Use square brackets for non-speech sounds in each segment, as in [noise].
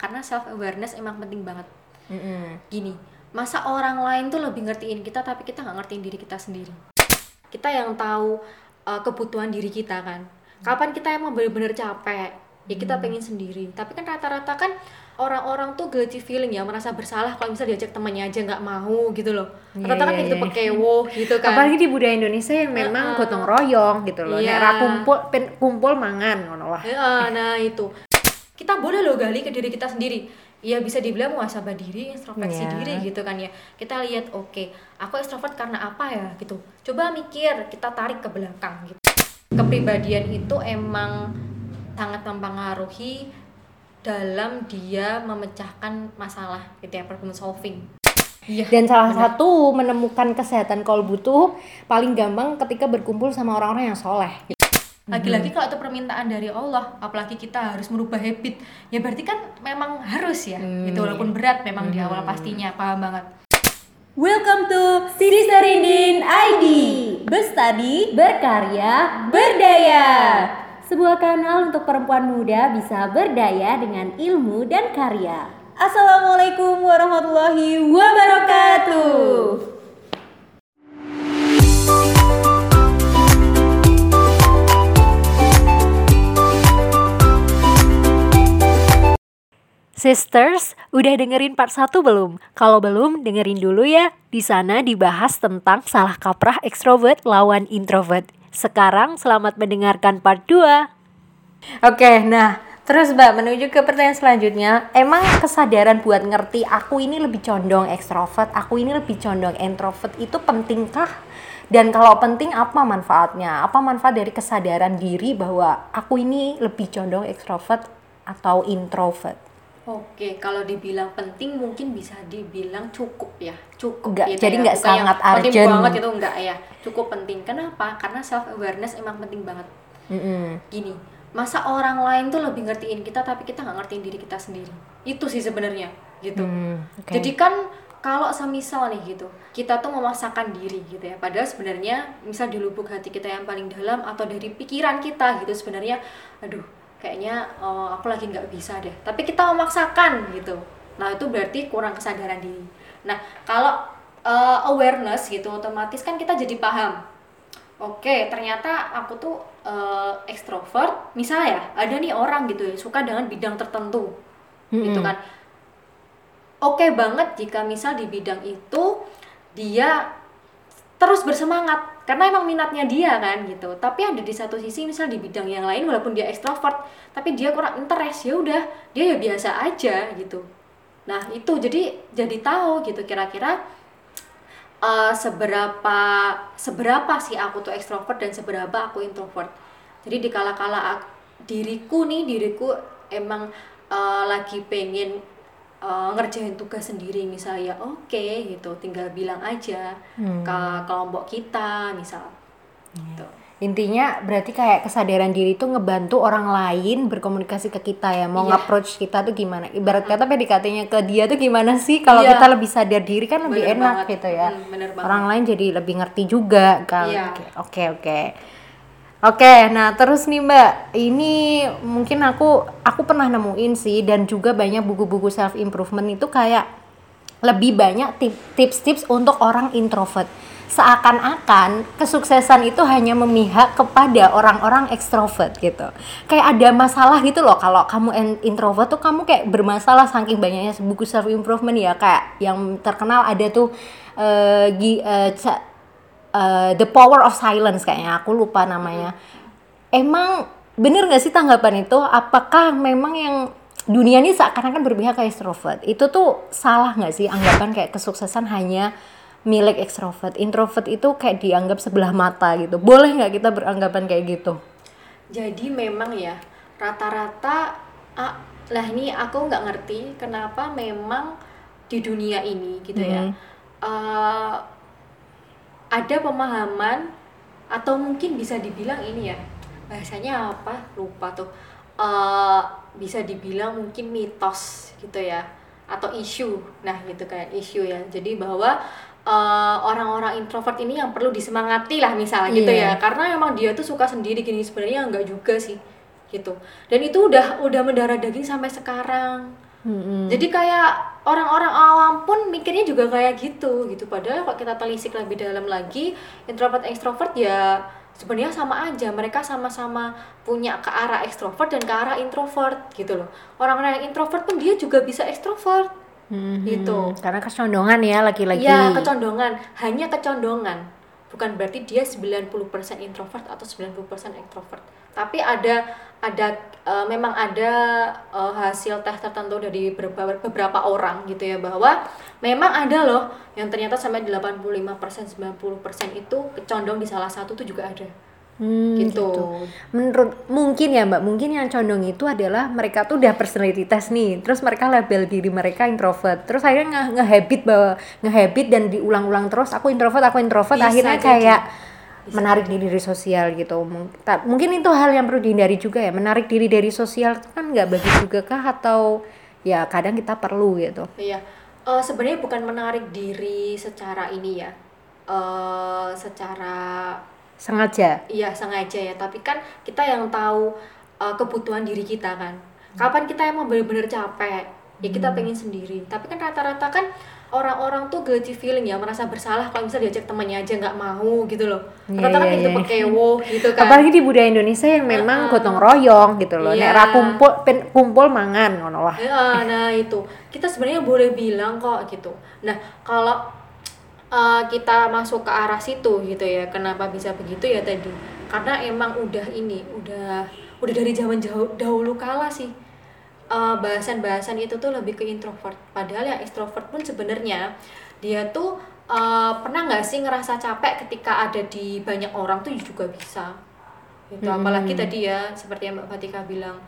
karena self awareness emang penting banget. Mm-mm. gini masa orang lain tuh lebih ngertiin kita tapi kita nggak ngertiin diri kita sendiri? Kita yang tahu uh, kebutuhan diri kita kan. Kapan kita emang bener-bener capek? Ya kita pengen sendiri. Tapi kan rata-rata kan orang-orang tuh guilty feeling ya merasa bersalah kalau misalnya diajak temannya aja nggak mau gitu loh. Iya, rata-rata kan iya, gitu iya. pekewo gitu kan. Apalagi di budaya Indonesia yang memang Heeh. gotong royong gitu loh. Iya. nek ra kumpul pen- kumpul mangan ngono lah. Ya, nah itu kita boleh loh gali ke diri kita sendiri. Ya bisa dibilang muasabah diri introspeksi Iya. diri gitu kan ya. Kita lihat oke aku ekstrovert karena apa ya gitu. Coba mikir kita tarik ke belakang gitu. Kepribadian itu emang sangat mempengaruhi dalam dia memecahkan masalah gitu ya problem solving. Iya dan salah benar. satu menemukan kesehatan kolbu tuh paling gampang ketika berkumpul sama orang-orang yang soleh lagi-lagi kalau itu permintaan dari Allah apalagi kita harus merubah habit ya berarti kan memang harus ya. Hmm, gitu walaupun berat memang di awal pastinya paham banget. Welcome to Siri Serindin ID Bestadi, berkarya, berdaya. Sebuah kanal untuk perempuan muda bisa berdaya dengan ilmu dan karya. Assalamualaikum warahmatullahi wabarakatuh Sisters, udah dengerin part 1 belum? Kalau belum, dengerin dulu ya. Di sana dibahas tentang salah kaprah extrovert lawan introvert. Sekarang selamat mendengarkan part 2. Oke, nah terus Mbak menuju ke pertanyaan selanjutnya. Emang kesadaran buat ngerti aku ini lebih condong ekstrovert, aku ini lebih condong introvert itu pentingkah? Dan kalau penting apa manfaatnya? Apa manfaat dari kesadaran diri bahwa aku ini lebih condong ekstrovert atau introvert? Oke, kalau dibilang penting mungkin bisa dibilang cukup ya, cukup. Enggak, gitu jadi ya. enggak Bukan yang sangat penting urgent. banget itu enggak ya, cukup penting. Kenapa? Karena self awareness emang penting banget. Mm-mm. Gini, masa orang lain tuh lebih ngertiin kita tapi kita nggak ngertiin diri kita sendiri. Itu sih sebenarnya, gitu. Hmm, oke. Jadi kan kalau semisal nih gitu, kita tuh memaksakan diri gitu ya. Padahal sebenarnya misal di lubuk hati kita yang paling dalam atau dari pikiran kita gitu sebenarnya, aduh kayaknya eh, aku lagi nggak bisa deh. Tapi kita memaksakan gitu. Nah itu berarti kurang kesadaran diri. Nah kalau eh, awareness gitu, otomatis kan kita jadi paham. Oke, ternyata aku tuh eh, ekstrovert. Misalnya ya, ada nih orang gitu ya suka dengan bidang tertentu, gitu Mm-mm. kan oke banget jika misal di bidang itu dia terus bersemangat karena emang minatnya dia kan gitu. Tapi ada di satu sisi misal di bidang yang lain walaupun dia ekstrovert tapi dia kurang interest ya udah dia ya biasa aja gitu. Nah itu jadi jadi tahu gitu kira-kira eh, seberapa seberapa sih aku tuh ekstrovert dan seberapa aku introvert. Jadi di kala-kala ak- diriku nih diriku emang eh, lagi pengen eh, ngerjain tugas sendiri misalnya oke gitu tinggal bilang aja Hmm. ke kelompok kita misal gitu. Intinya berarti kayak kesadaran diri itu ngebantu orang lain berkomunikasi ke kita ya, mau Iya. nge-approach kita tuh gimana. Ibarat kata PDKT-nya ke dia tuh gimana sih kalau Iya. kita lebih sadar diri kan lebih Bener enak banget. gitu ya. Hmm, bener banget. orang lain jadi lebih ngerti juga kan. Oke, Oke, oke. Oke, nah terus nih Mbak, ini mungkin aku aku pernah nemuin sih dan juga banyak buku-buku self improvement itu kayak lebih banyak tip- tips-tips untuk orang introvert. Seakan-akan kesuksesan itu hanya memihak kepada orang-orang ekstrovert gitu. Kayak ada masalah gitu loh kalau kamu introvert tuh kamu kayak bermasalah saking banyaknya buku self improvement ya kayak yang terkenal ada tuh eh, gi- eh, eh, The Power of Silence kayaknya aku lupa namanya. Emang bener nggak sih tanggapan itu? Apakah memang yang dunia ini seakan-akan berpihak ke ekstrovert? Itu tuh salah nggak sih anggapan kayak kesuksesan hanya milik ekstrovert? Introvert itu kayak dianggap sebelah mata gitu. Boleh nggak kita beranggapan kayak gitu? Jadi memang ya rata-rata ah, lah ini aku nggak ngerti kenapa memang di dunia ini gitu ya Hmm. Ada pemahaman atau mungkin bisa dibilang ini ya bahasanya apa? Lupa tuh. Eh, bisa dibilang mungkin mitos gitu ya atau isu. Nah gitu kan isu ya. Jadi bahwa eh, orang-orang introvert ini yang perlu disemangati lah misalnya gitu Iya. ya. Karena memang dia tuh suka sendiri gini. Sebenarnya enggak juga sih gitu. Dan itu udah udah mendarah daging sampai sekarang. Jadi kayak orang-orang awam pun mikirnya juga kayak gitu gitu. Padahal kalau kita telisik lebih dalam lagi, introvert ekstrovert ya sebenarnya sama aja. Mereka sama-sama punya ke arah ekstrovert dan ke arah introvert gitu loh. Orang-orang yang introvert pun dia juga bisa ekstrovert. Gitu. Karena kecondongan ya laki-laki. Ya, kecondongan, hanya kecondongan. Bukan berarti dia 90% introvert atau 90% extrovert. Tapi ada ada eh, memang ada eh, hasil tes tertentu dari beberapa, beberapa orang gitu ya bahwa memang ada loh yang ternyata sampai 85% 90% itu kecondong di salah satu tuh juga ada. Hmm, gitu. Menurut mungkin ya Mbak, mungkin yang condong itu adalah mereka tuh udah personality test nih, terus mereka label diri mereka introvert, terus akhirnya nge- nge-habit bahwa nge-habit dan diulang-ulang terus aku introvert, aku introvert, Bisa akhirnya jadi. Menarik diri dari sosial gitu. Mungkin itu hal yang perlu dihindari juga ya, menarik diri dari sosial kan nggak bagus juga kah atau ya kadang kita perlu gitu. Iya, Eh, sebenarnya bukan menarik diri secara ini ya, eh secara Sengaja. iya sengaja ya. Tapi kan kita yang tahu eh, kebutuhan diri kita kan. Kapan kita emang benar-benar capek, ya Hmm. kita pengen sendiri. Tapi kan rata-rata kan orang-orang tuh guilty feeling ya, merasa bersalah kalau misalnya diajak temannya aja nggak mau gitu loh. Iya, Rata-rata kan iya, gitu iya. pekewo gitu kan. Apalagi di budaya Indonesia yang memang gotong royong gitu loh. Nek Iya. ra kumpul pen- kumpul mangan ngono lah. Ya, nah itu kita sebenarnya boleh bilang kok gitu. Nah kalau uh, kita masuk ke arah situ gitu ya, kenapa bisa begitu ya tadi? Karena emang udah ini, udah udah dari zaman jauh dahulu kala sih uh, bahasan-bahasan itu tuh lebih ke introvert. Padahal yang extrovert pun sebenarnya dia tuh uh, pernah nggak sih ngerasa capek ketika ada di banyak orang tuh juga bisa. Gitu. Apalagi tadi ya seperti yang Mbak Fatika bilang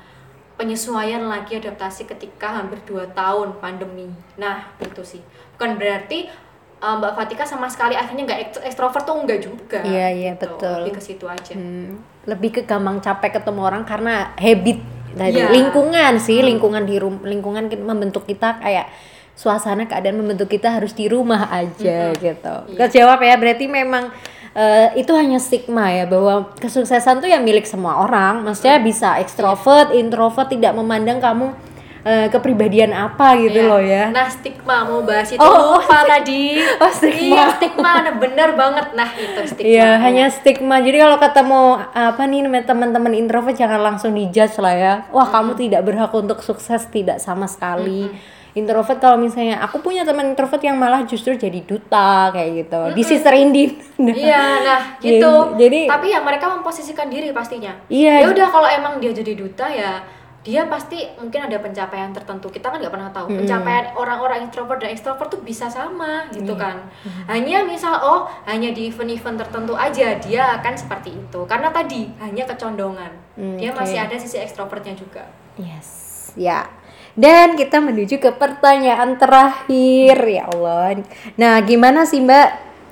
penyesuaian lagi adaptasi ketika hampir 2 tahun pandemi. Nah, itu sih. Bukan berarti uh, Mbak Fatika sama sekali akhirnya nggak ekst- ekstrovert tuh enggak juga. Iya, iya, Gitu. betul. Lebih ke situ aja. Hmm, lebih ke gampang capek ketemu orang karena habit tadi Iya. lingkungan sih lingkungan di rum lingkungan membentuk kita kayak suasana keadaan membentuk kita harus di rumah aja gitu. Kejawab ya berarti memang eh, itu hanya stigma ya bahwa kesuksesan tuh ya milik semua orang. Maksudnya bisa ekstrovert, introvert tidak memandang kamu eh, kepribadian apa gitu Iya. loh ya. Nah, stigma mau bahas itu Oh, oh, lupa tadi. Oh, stigma. Iya, stigma. Nah, bener banget. Nah, itu stigma. Iya, hanya stigma. Jadi kalau ketemu apa nih teman-teman introvert jangan langsung dijudge lah ya. Wah, kamu tidak berhak untuk sukses tidak sama sekali. Introvert kalau misalnya aku punya teman introvert yang malah justru jadi duta kayak gitu. Di Sister Indin. Iya, nah [laughs] Jadi- gitu. jadi- tapi ya mereka memposisikan diri pastinya. Iya. Ya udah kalau emang dia jadi duta ya dia pasti mungkin ada pencapaian tertentu. Kita kan nggak pernah tahu. Pencapaian orang-orang introvert dan extrovert tuh bisa sama gitu kan. Hanya misal oh hanya di event-event tertentu aja dia akan seperti itu. Karena tadi hanya kecondongan. Hmm, dia oke. masih ada sisi ekstrovertnya juga. Yes, ya. Dan kita menuju ke pertanyaan terakhir ya Allah. Nah, gimana sih Mbak?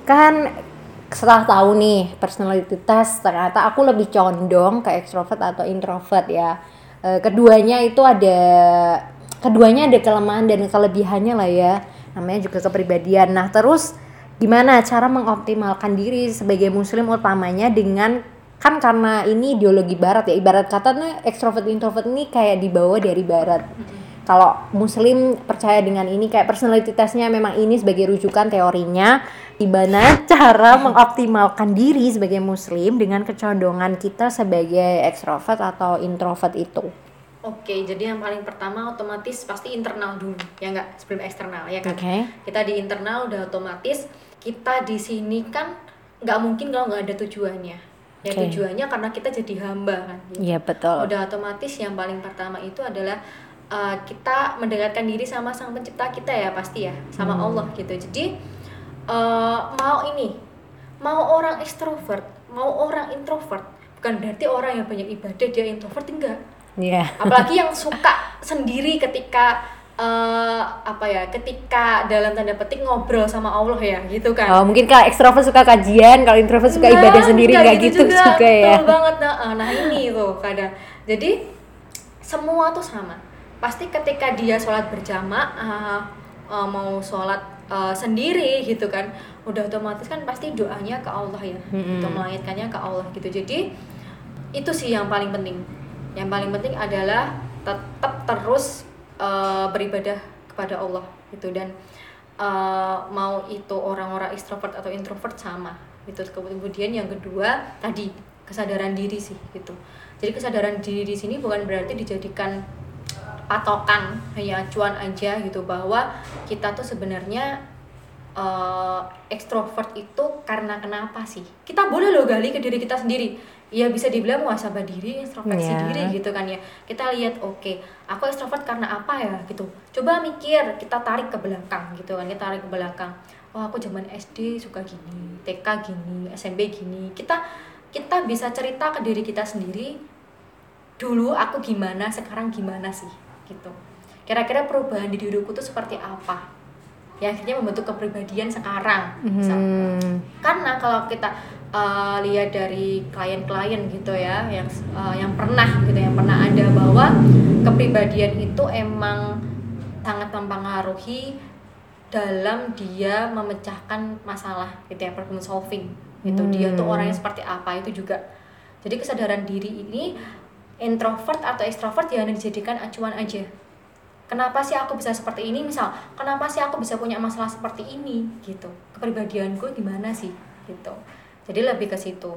Kan setelah tahu nih personality test ternyata aku lebih condong ke extrovert atau introvert ya. Eh, keduanya itu ada keduanya ada kelemahan dan kelebihannya lah ya. Namanya juga kepribadian. Nah, terus gimana cara mengoptimalkan diri sebagai muslim utamanya dengan kan karena ini ideologi barat ya ibarat katanya extrovert introvert ini kayak dibawa dari barat kalau muslim percaya dengan ini kayak personality testnya memang ini sebagai rujukan teorinya gimana [laughs] cara mengoptimalkan diri sebagai muslim dengan kecondongan kita sebagai extrovert atau introvert itu Oke, jadi yang paling pertama otomatis pasti internal dulu, ya nggak sebelum eksternal ya kan. Oke. Kita di internal udah otomatis kita di sini kan nggak mungkin kalau nggak ada tujuannya. Ya Oke. tujuannya karena kita jadi hamba kan. gitu. iya betul Udah otomatis yang paling pertama itu adalah uh, kita mendekatkan diri sama sang pencipta kita ya pasti ya, sama Hmm. Allah gitu. Jadi uh, mau ini, mau orang ekstrovert, mau orang introvert, bukan berarti orang yang banyak ibadah dia introvert enggak. Iya. Apalagi yang [laughs] suka sendiri ketika eh, apa ya ketika dalam tanda petik ngobrol sama Allah ya gitu kan. Oh mungkin kalau extrovert suka kajian kalau introvert suka Nah, ibadah sendiri enggak nggak gitu, juga, ya. Betul banget nah, eh, nah ini tuh kadang. Jadi semua tuh sama pasti ketika dia sholat berjamaah eh, mau sholat eh, sendiri gitu kan udah otomatis kan pasti doanya ke Allah ya gitu melangitkannya ke Allah gitu. Jadi itu sih yang paling penting. Yang paling penting adalah tetap terus eh, beribadah kepada Allah gitu. Dan eh, mau itu orang-orang ekstrovert atau introvert sama itu kemudian yang kedua tadi kesadaran diri sih gitu. Jadi kesadaran diri di sini bukan berarti dijadikan patokan hanya acuan aja gitu bahwa kita tuh sebenarnya eh, ekstrovert itu karena kenapa sih? Kita boleh loh gali ke diri kita sendiri. Ya bisa dibilang muasabah diri introspeksi Iya. diri gitu kan ya. Kita lihat oke aku ekstrovert karena apa ya gitu. Coba mikir kita tarik ke belakang gitu kan kita tarik ke belakang. Oh aku zaman SD suka gini TK gini SMP gini. Kita kita bisa cerita ke diri kita sendiri dulu aku gimana sekarang gimana sih gitu kira-kira perubahan di diriku tuh seperti apa ya akhirnya membentuk kepribadian sekarang. Hmm. karena kalau kita uh, lihat dari klien-klien gitu ya yang uh, yang pernah gitu yang pernah ada bahwa kepribadian itu emang sangat mempengaruhi dalam dia memecahkan masalah gitu ya problem solving gitu dia tuh Hmm. orangnya seperti apa itu juga jadi kesadaran diri ini introvert atau extrovert ya dijadikan acuan aja. Kenapa sih aku bisa seperti ini? Misal kenapa sih aku bisa punya masalah seperti ini? Gitu. Kepribadianku gimana sih? Gitu. Jadi lebih ke situ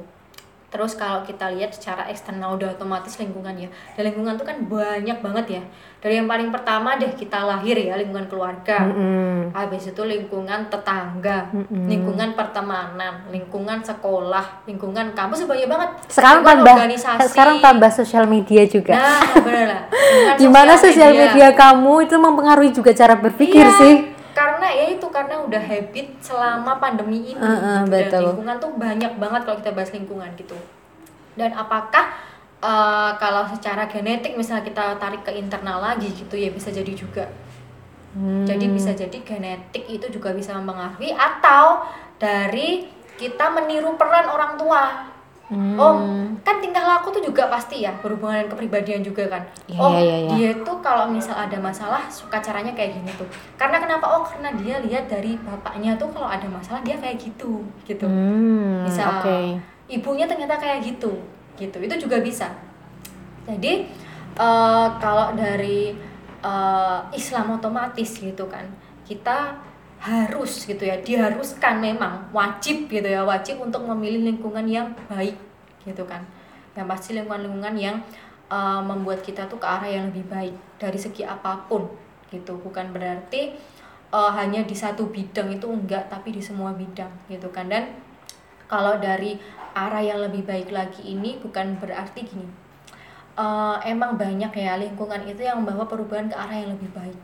terus kalau kita lihat secara eksternal udah otomatis lingkungan ya dan lingkungan tuh kan banyak banget ya dari yang paling pertama deh kita lahir ya lingkungan keluarga Mm-mm. habis itu lingkungan tetangga Mm-mm. lingkungan pertemanan lingkungan sekolah lingkungan kampus banyak banget Sekarang Lingkungan tambah organisasi. sekarang tambah sosial media juga. nah bener lah [laughs] Gimana sosial media kamu itu mempengaruhi juga cara berpikir Iya, sih? Karena ya itu karena udah habit selama pandemi ini. Gitu. Dan betul. lingkungan tuh banyak banget kalau kita bahas lingkungan gitu. Dan apakah eh, kalau secara genetik misalnya kita tarik ke internal lagi gitu ya bisa jadi juga. Hmm. Jadi bisa jadi genetik itu juga bisa mempengaruhi atau dari kita meniru peran orang tua. Hmm. Oh, kan tingkah laku tuh juga pasti ya berhubungan dengan kepribadian juga kan. Iya, oh, iya, iya. dia tuh kalau misal ada masalah suka caranya kayak gini tuh. Karena kenapa? Oh, karena dia lihat dari bapaknya tuh kalau ada masalah dia kayak gitu, gitu. Hmm, Bisa. Oke. Ibunya ternyata kayak gitu, gitu. Itu juga bisa. Jadi eh, kalau dari eh, Islam otomatis gitu kan, kita harus gitu ya, diharuskan memang wajib gitu ya, wajib untuk memilih lingkungan yang baik gitu kan. Yang pasti lingkungan-lingkungan yang eh, membuat kita tuh ke arah yang lebih baik dari segi apa pun gitu. Bukan berarti eh, hanya di satu bidang itu enggak, tapi di semua bidang gitu kan. Dan kalau dari arah yang lebih baik lagi ini bukan berarti gini eh, emang banyak ya lingkungan itu yang membawa perubahan ke arah yang lebih baik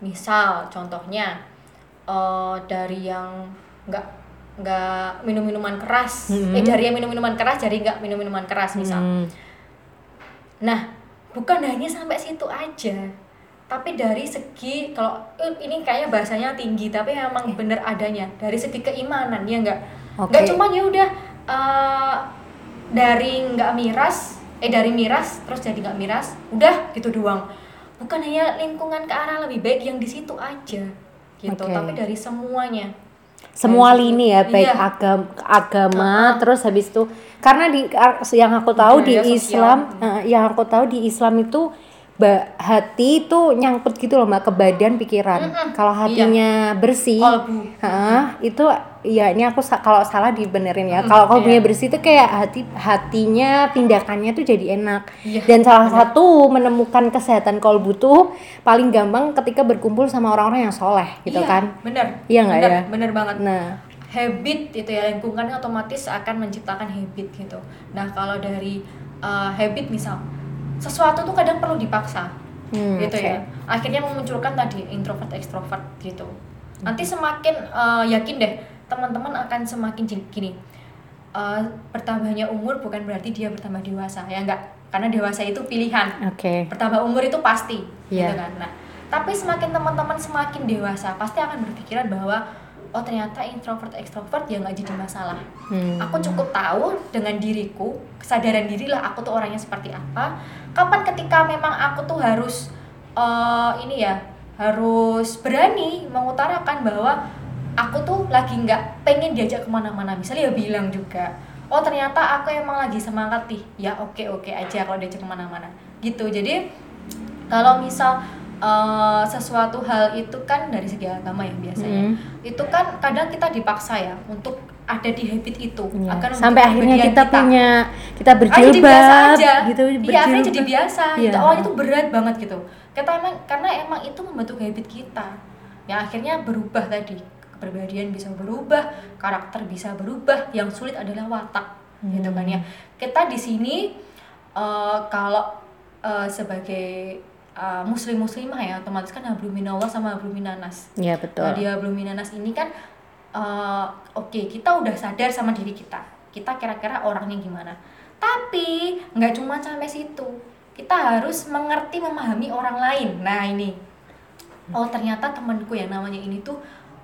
misal contohnya eh, dari yang nggak nggak minum minuman keras Mhm. eh dari yang minum minuman keras jadi nggak minum minuman keras misal Hmm. Nah, bukan hanya sampai situ aja. Tapi dari segi kalau eh, ini kayaknya bahasanya tinggi, tapi memang bener adanya dari segi keimanan ya enggak. Oke. Enggak cuma ya udah eh, dari nggak miras, eh dari miras terus jadi nggak miras, udah gitu doang. Bukan hanya lingkungan ke arah lebih baik yang di situ aja gitu, Oke. tapi dari semuanya. semua Dari lini ya baik Iya. agam agama terus habis itu karena di yang aku tahu di sosial. Islam eh, yang aku tahu di Islam itu hati itu nyangkut gitu loh mbak ke badan pikiran Mm-mm. kalau hatinya bersih Kolbu. Hah, itu ya ini aku sa- kalau salah dibenerin ya. Kalau kalbunya iya. bersih itu kayak hati hatinya tindakannya tuh jadi enak. Iya, Dan salah satu menemukan kesehatan kolbu tuh paling gampang ketika berkumpul sama orang-orang yang soleh gitu Iya, kan. Bener. Iya nggak ya? Bener banget. Nah, habit itu ya lingkungan otomatis akan menciptakan habit gitu. Nah kalau dari uh, habit misal sesuatu tuh kadang perlu dipaksa Hmm, gitu oke. ya. Akhirnya memunculkan tadi introvert ekstrovert gitu. Nanti semakin uh, yakin deh teman-teman akan semakin gini. uh, bertambahnya umur bukan berarti dia bertambah dewasa ya enggak karena dewasa itu pilihan oke. bertambah umur itu pasti Iya. gitu kan nah tapi semakin teman-teman semakin dewasa pasti akan berpikiran bahwa oh ternyata introvert ekstrovert ya nggak jadi masalah. Hmm. aku cukup tahu dengan diriku kesadaran diri lah aku tuh orangnya seperti apa. Kapan ketika memang aku tuh harus eh, ini ya harus berani mengutarakan bahwa aku tuh lagi nggak pengen diajak ke mana-mana. Misalnya ya bilang juga oh ternyata aku emang lagi semangat nih. Ya oke oke aja kalau diajak ke mana-mana. Gitu. Jadi kalau misal eh, sesuatu hal itu kan dari segi agama ya biasanya. Hmm. Itu kan kadang kita dipaksa ya untuk ada di habit itu Iya. akan sampai akhirnya kepribadian kita, punya kita berjilbab gitu iya akhirnya jadi biasa Iya. gitu awalnya tuh berat banget gitu. Kita emang karena emang itu membentuk habit kita. Ya akhirnya berubah tadi. Kepribadian bisa berubah karakter bisa berubah yang sulit adalah watak. Gitu kan ya. Kita di sini eh, kalau eh, sebagai eh, muslim muslimah ya otomatis kan hablum minallah sama hablum minanas ya betul Nah, di Hablum Minanas ini kan eh, oke kita udah sadar sama diri kita. Kita kira-kira orangnya gimana. Tapi nggak cuma sampai situ. Kita harus mengerti memahami orang lain. Nah, ini. Oh, ternyata temanku yang namanya ini tuh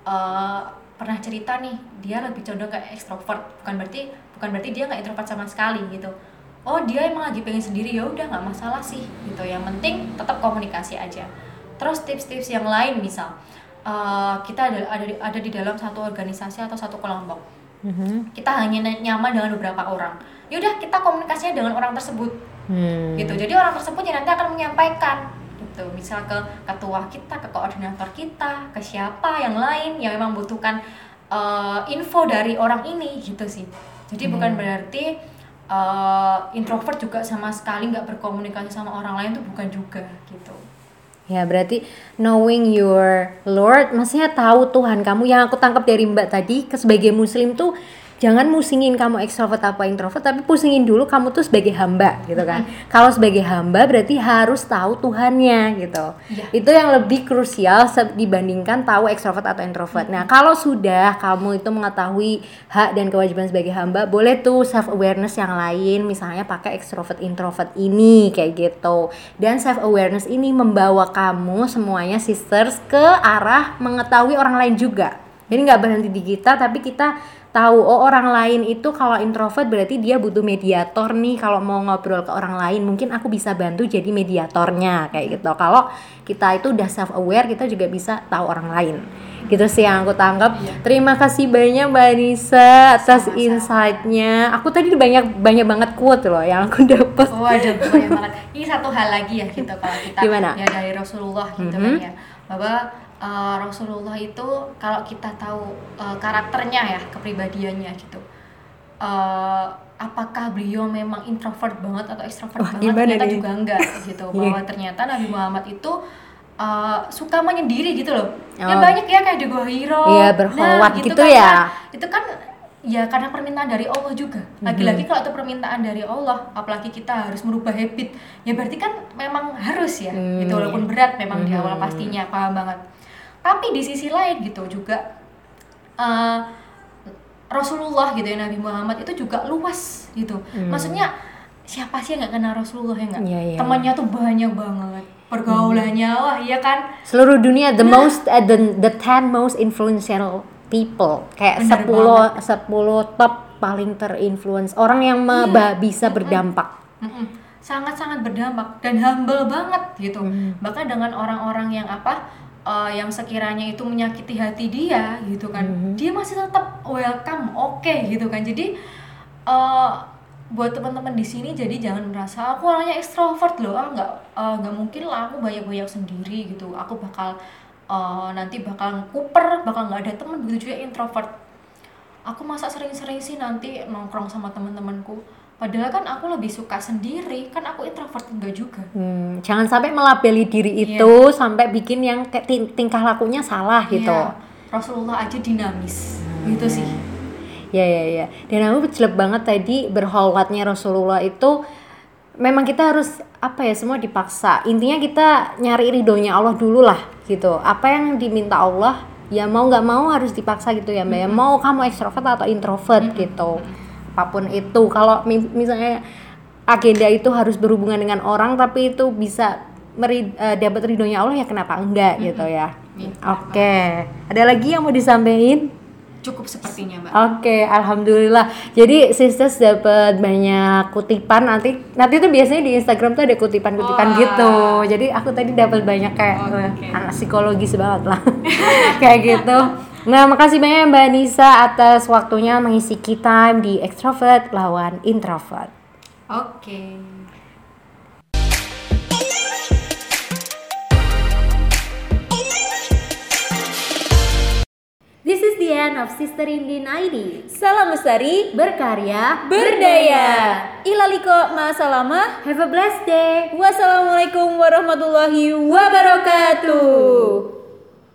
eh, pernah cerita nih, dia lebih condong ke ekstrovert. Bukan berarti bukan berarti dia nggak introvert sama sekali gitu. Oh, dia emang lagi pengen sendiri ya udah nggak masalah sih gitu. Yang penting tetap komunikasi aja. Terus tips-tips yang lain misal eh, kita ada ada di, ada di dalam satu organisasi atau satu kelompok. Mhm. Kita hanya ny- nyaman dengan beberapa orang. Yaudah kita komunikasinya dengan orang tersebut Hmm. gitu. Jadi orang tersebut yang nanti akan menyampaikan gitu. Misal ke ketua kita, ke koordinator kita, ke siapa yang lain yang memang butuhkan eh, info dari orang ini gitu sih. Jadi bukan berarti eh, introvert juga sama sekali nggak berkomunikasi sama orang lain tuh bukan juga gitu. Ya berarti knowing your Lord, maksudnya tahu Tuhan kamu yang aku tangkap dari Mbak tadi sebagai Muslim tuh jangan musingin kamu ekstrovert apa introvert, tapi pusingin dulu kamu tuh sebagai hamba gitu kan. Kalau sebagai hamba berarti harus tahu Tuhannya gitu. Iya. Itu yang lebih krusial dibandingkan tahu ekstrovert atau introvert. Nah kalau sudah kamu itu mengetahui hak dan kewajiban sebagai hamba, boleh tuh self awareness yang lain, misalnya pakai ekstrovert introvert ini kayak gitu. Dan self awareness ini membawa kamu semuanya sisters ke arah mengetahui orang lain juga. Jadi nggak berhenti di kita, tapi kita tahu oh orang lain itu kalau introvert berarti dia butuh mediator nih kalau mau ngobrol ke orang lain mungkin aku bisa bantu jadi mediatornya kayak gitu. Kalau kita itu udah self aware kita juga bisa tahu orang lain. Gitu sih yang aku tangkap. Terima kasih banyak Mbak Nisa atas insight-nya. Aku tadi banyak banyak banget quote loh yang aku dapat. Oh ada banyak banget. Ini satu hal lagi ya gitu kalau kita Gimana? ya dari Rasulullah gitu Mhm. kan ya bahwa uh, Rasulullah itu kalau kita tahu uh, karakternya ya kepribadiannya gitu. uh, apakah beliau memang introvert banget atau ekstrovert Wah, banget? Ternyata nih? juga enggak gitu. [laughs] Iya. Bahwa ternyata Nabi Muhammad itu uh, suka menyendiri gitu loh. Ya Oh. banyak ya kayak di Gua Hiro. Iya, berkholwat gitu kan, ya. Kak. Itu kan ya karena permintaan dari Allah juga. Lagi-lagi Mhm. kalau itu permintaan dari Allah, apalagi kita harus merubah habit, ya berarti kan memang harus ya. Hmm, gitu walaupun berat memang di awal Mhm. pastinya paham banget. Tapi di sisi lain gitu juga eh, Rasulullah gitu ya Nabi Muhammad itu juga luas gitu. Hmm. Maksudnya siapa sih yang nggak kenal Rasulullah ya nggak? Iya, iya, Temannya tuh banyak banget. Pergaulannya wah iya kan? Seluruh dunia the Nah. most uh, the the 10 most influential people kayak 10 10 top paling terinfluence orang yang ba- bisa berdampak. Mm-mm. sangat-sangat berdampak dan humble banget gitu Hmm. bahkan dengan orang-orang yang apa eh, yang sekiranya itu menyakiti hati dia gitu kan. Hmm. dia masih tetap welcome oke gitu kan. Jadi eh, buat teman-teman di sini jadi jangan merasa aku orangnya ekstrovert loh ah nggak eh, nggak mungkin lah aku banyak-banyak sendiri gitu. Aku bakal eh, nanti bakal kuper bakal nggak ada teman begitu juga introvert. Aku masa sering-sering sih nanti nongkrong sama teman-temanku padahal kan aku lebih suka sendiri kan aku introvert enggak juga Hmm, jangan sampai melabeli diri Iya. itu sampai bikin yang tingkah lakunya salah gitu. Iya, Rasulullah aja dinamis gitu sih Ya ya ya. Dan aku jelek banget tadi berholwatnya Rasulullah itu memang kita harus apa ya semua dipaksa. Intinya kita nyari ridhonya Allah dulu lah gitu. Apa yang diminta Allah ya mau nggak mau harus dipaksa gitu ya mbak. ya. Mau kamu ekstrovert atau introvert gitu. Apa pun itu. Kalau mi- misalnya agenda itu harus berhubungan dengan orang tapi itu bisa meri, eh, dapat ridhonya Allah ya kenapa enggak gitu ya. Iya, Oke. Ada lagi yang mau disampaikan? cukup sepertinya mbak Oke, alhamdulillah. Jadi sisters dapat banyak kutipan nanti nanti tuh biasanya di Instagram tuh ada kutipan-kutipan gitu. Jadi aku tadi dapat banyak kayak eh, anak psikologis banget lah. [laughs] kayak gitu. Nah, makasih banyak ya Mbak Nisa atas waktunya mengisi time di Extrovert lawan Introvert. Oke. This is the end of Sister Indin ID. Salam lestari, berkarya, berdaya. Ilaliko ma'asalama. Have a blessed day. Wassalamualaikum warahmatullahi wabarakatuh.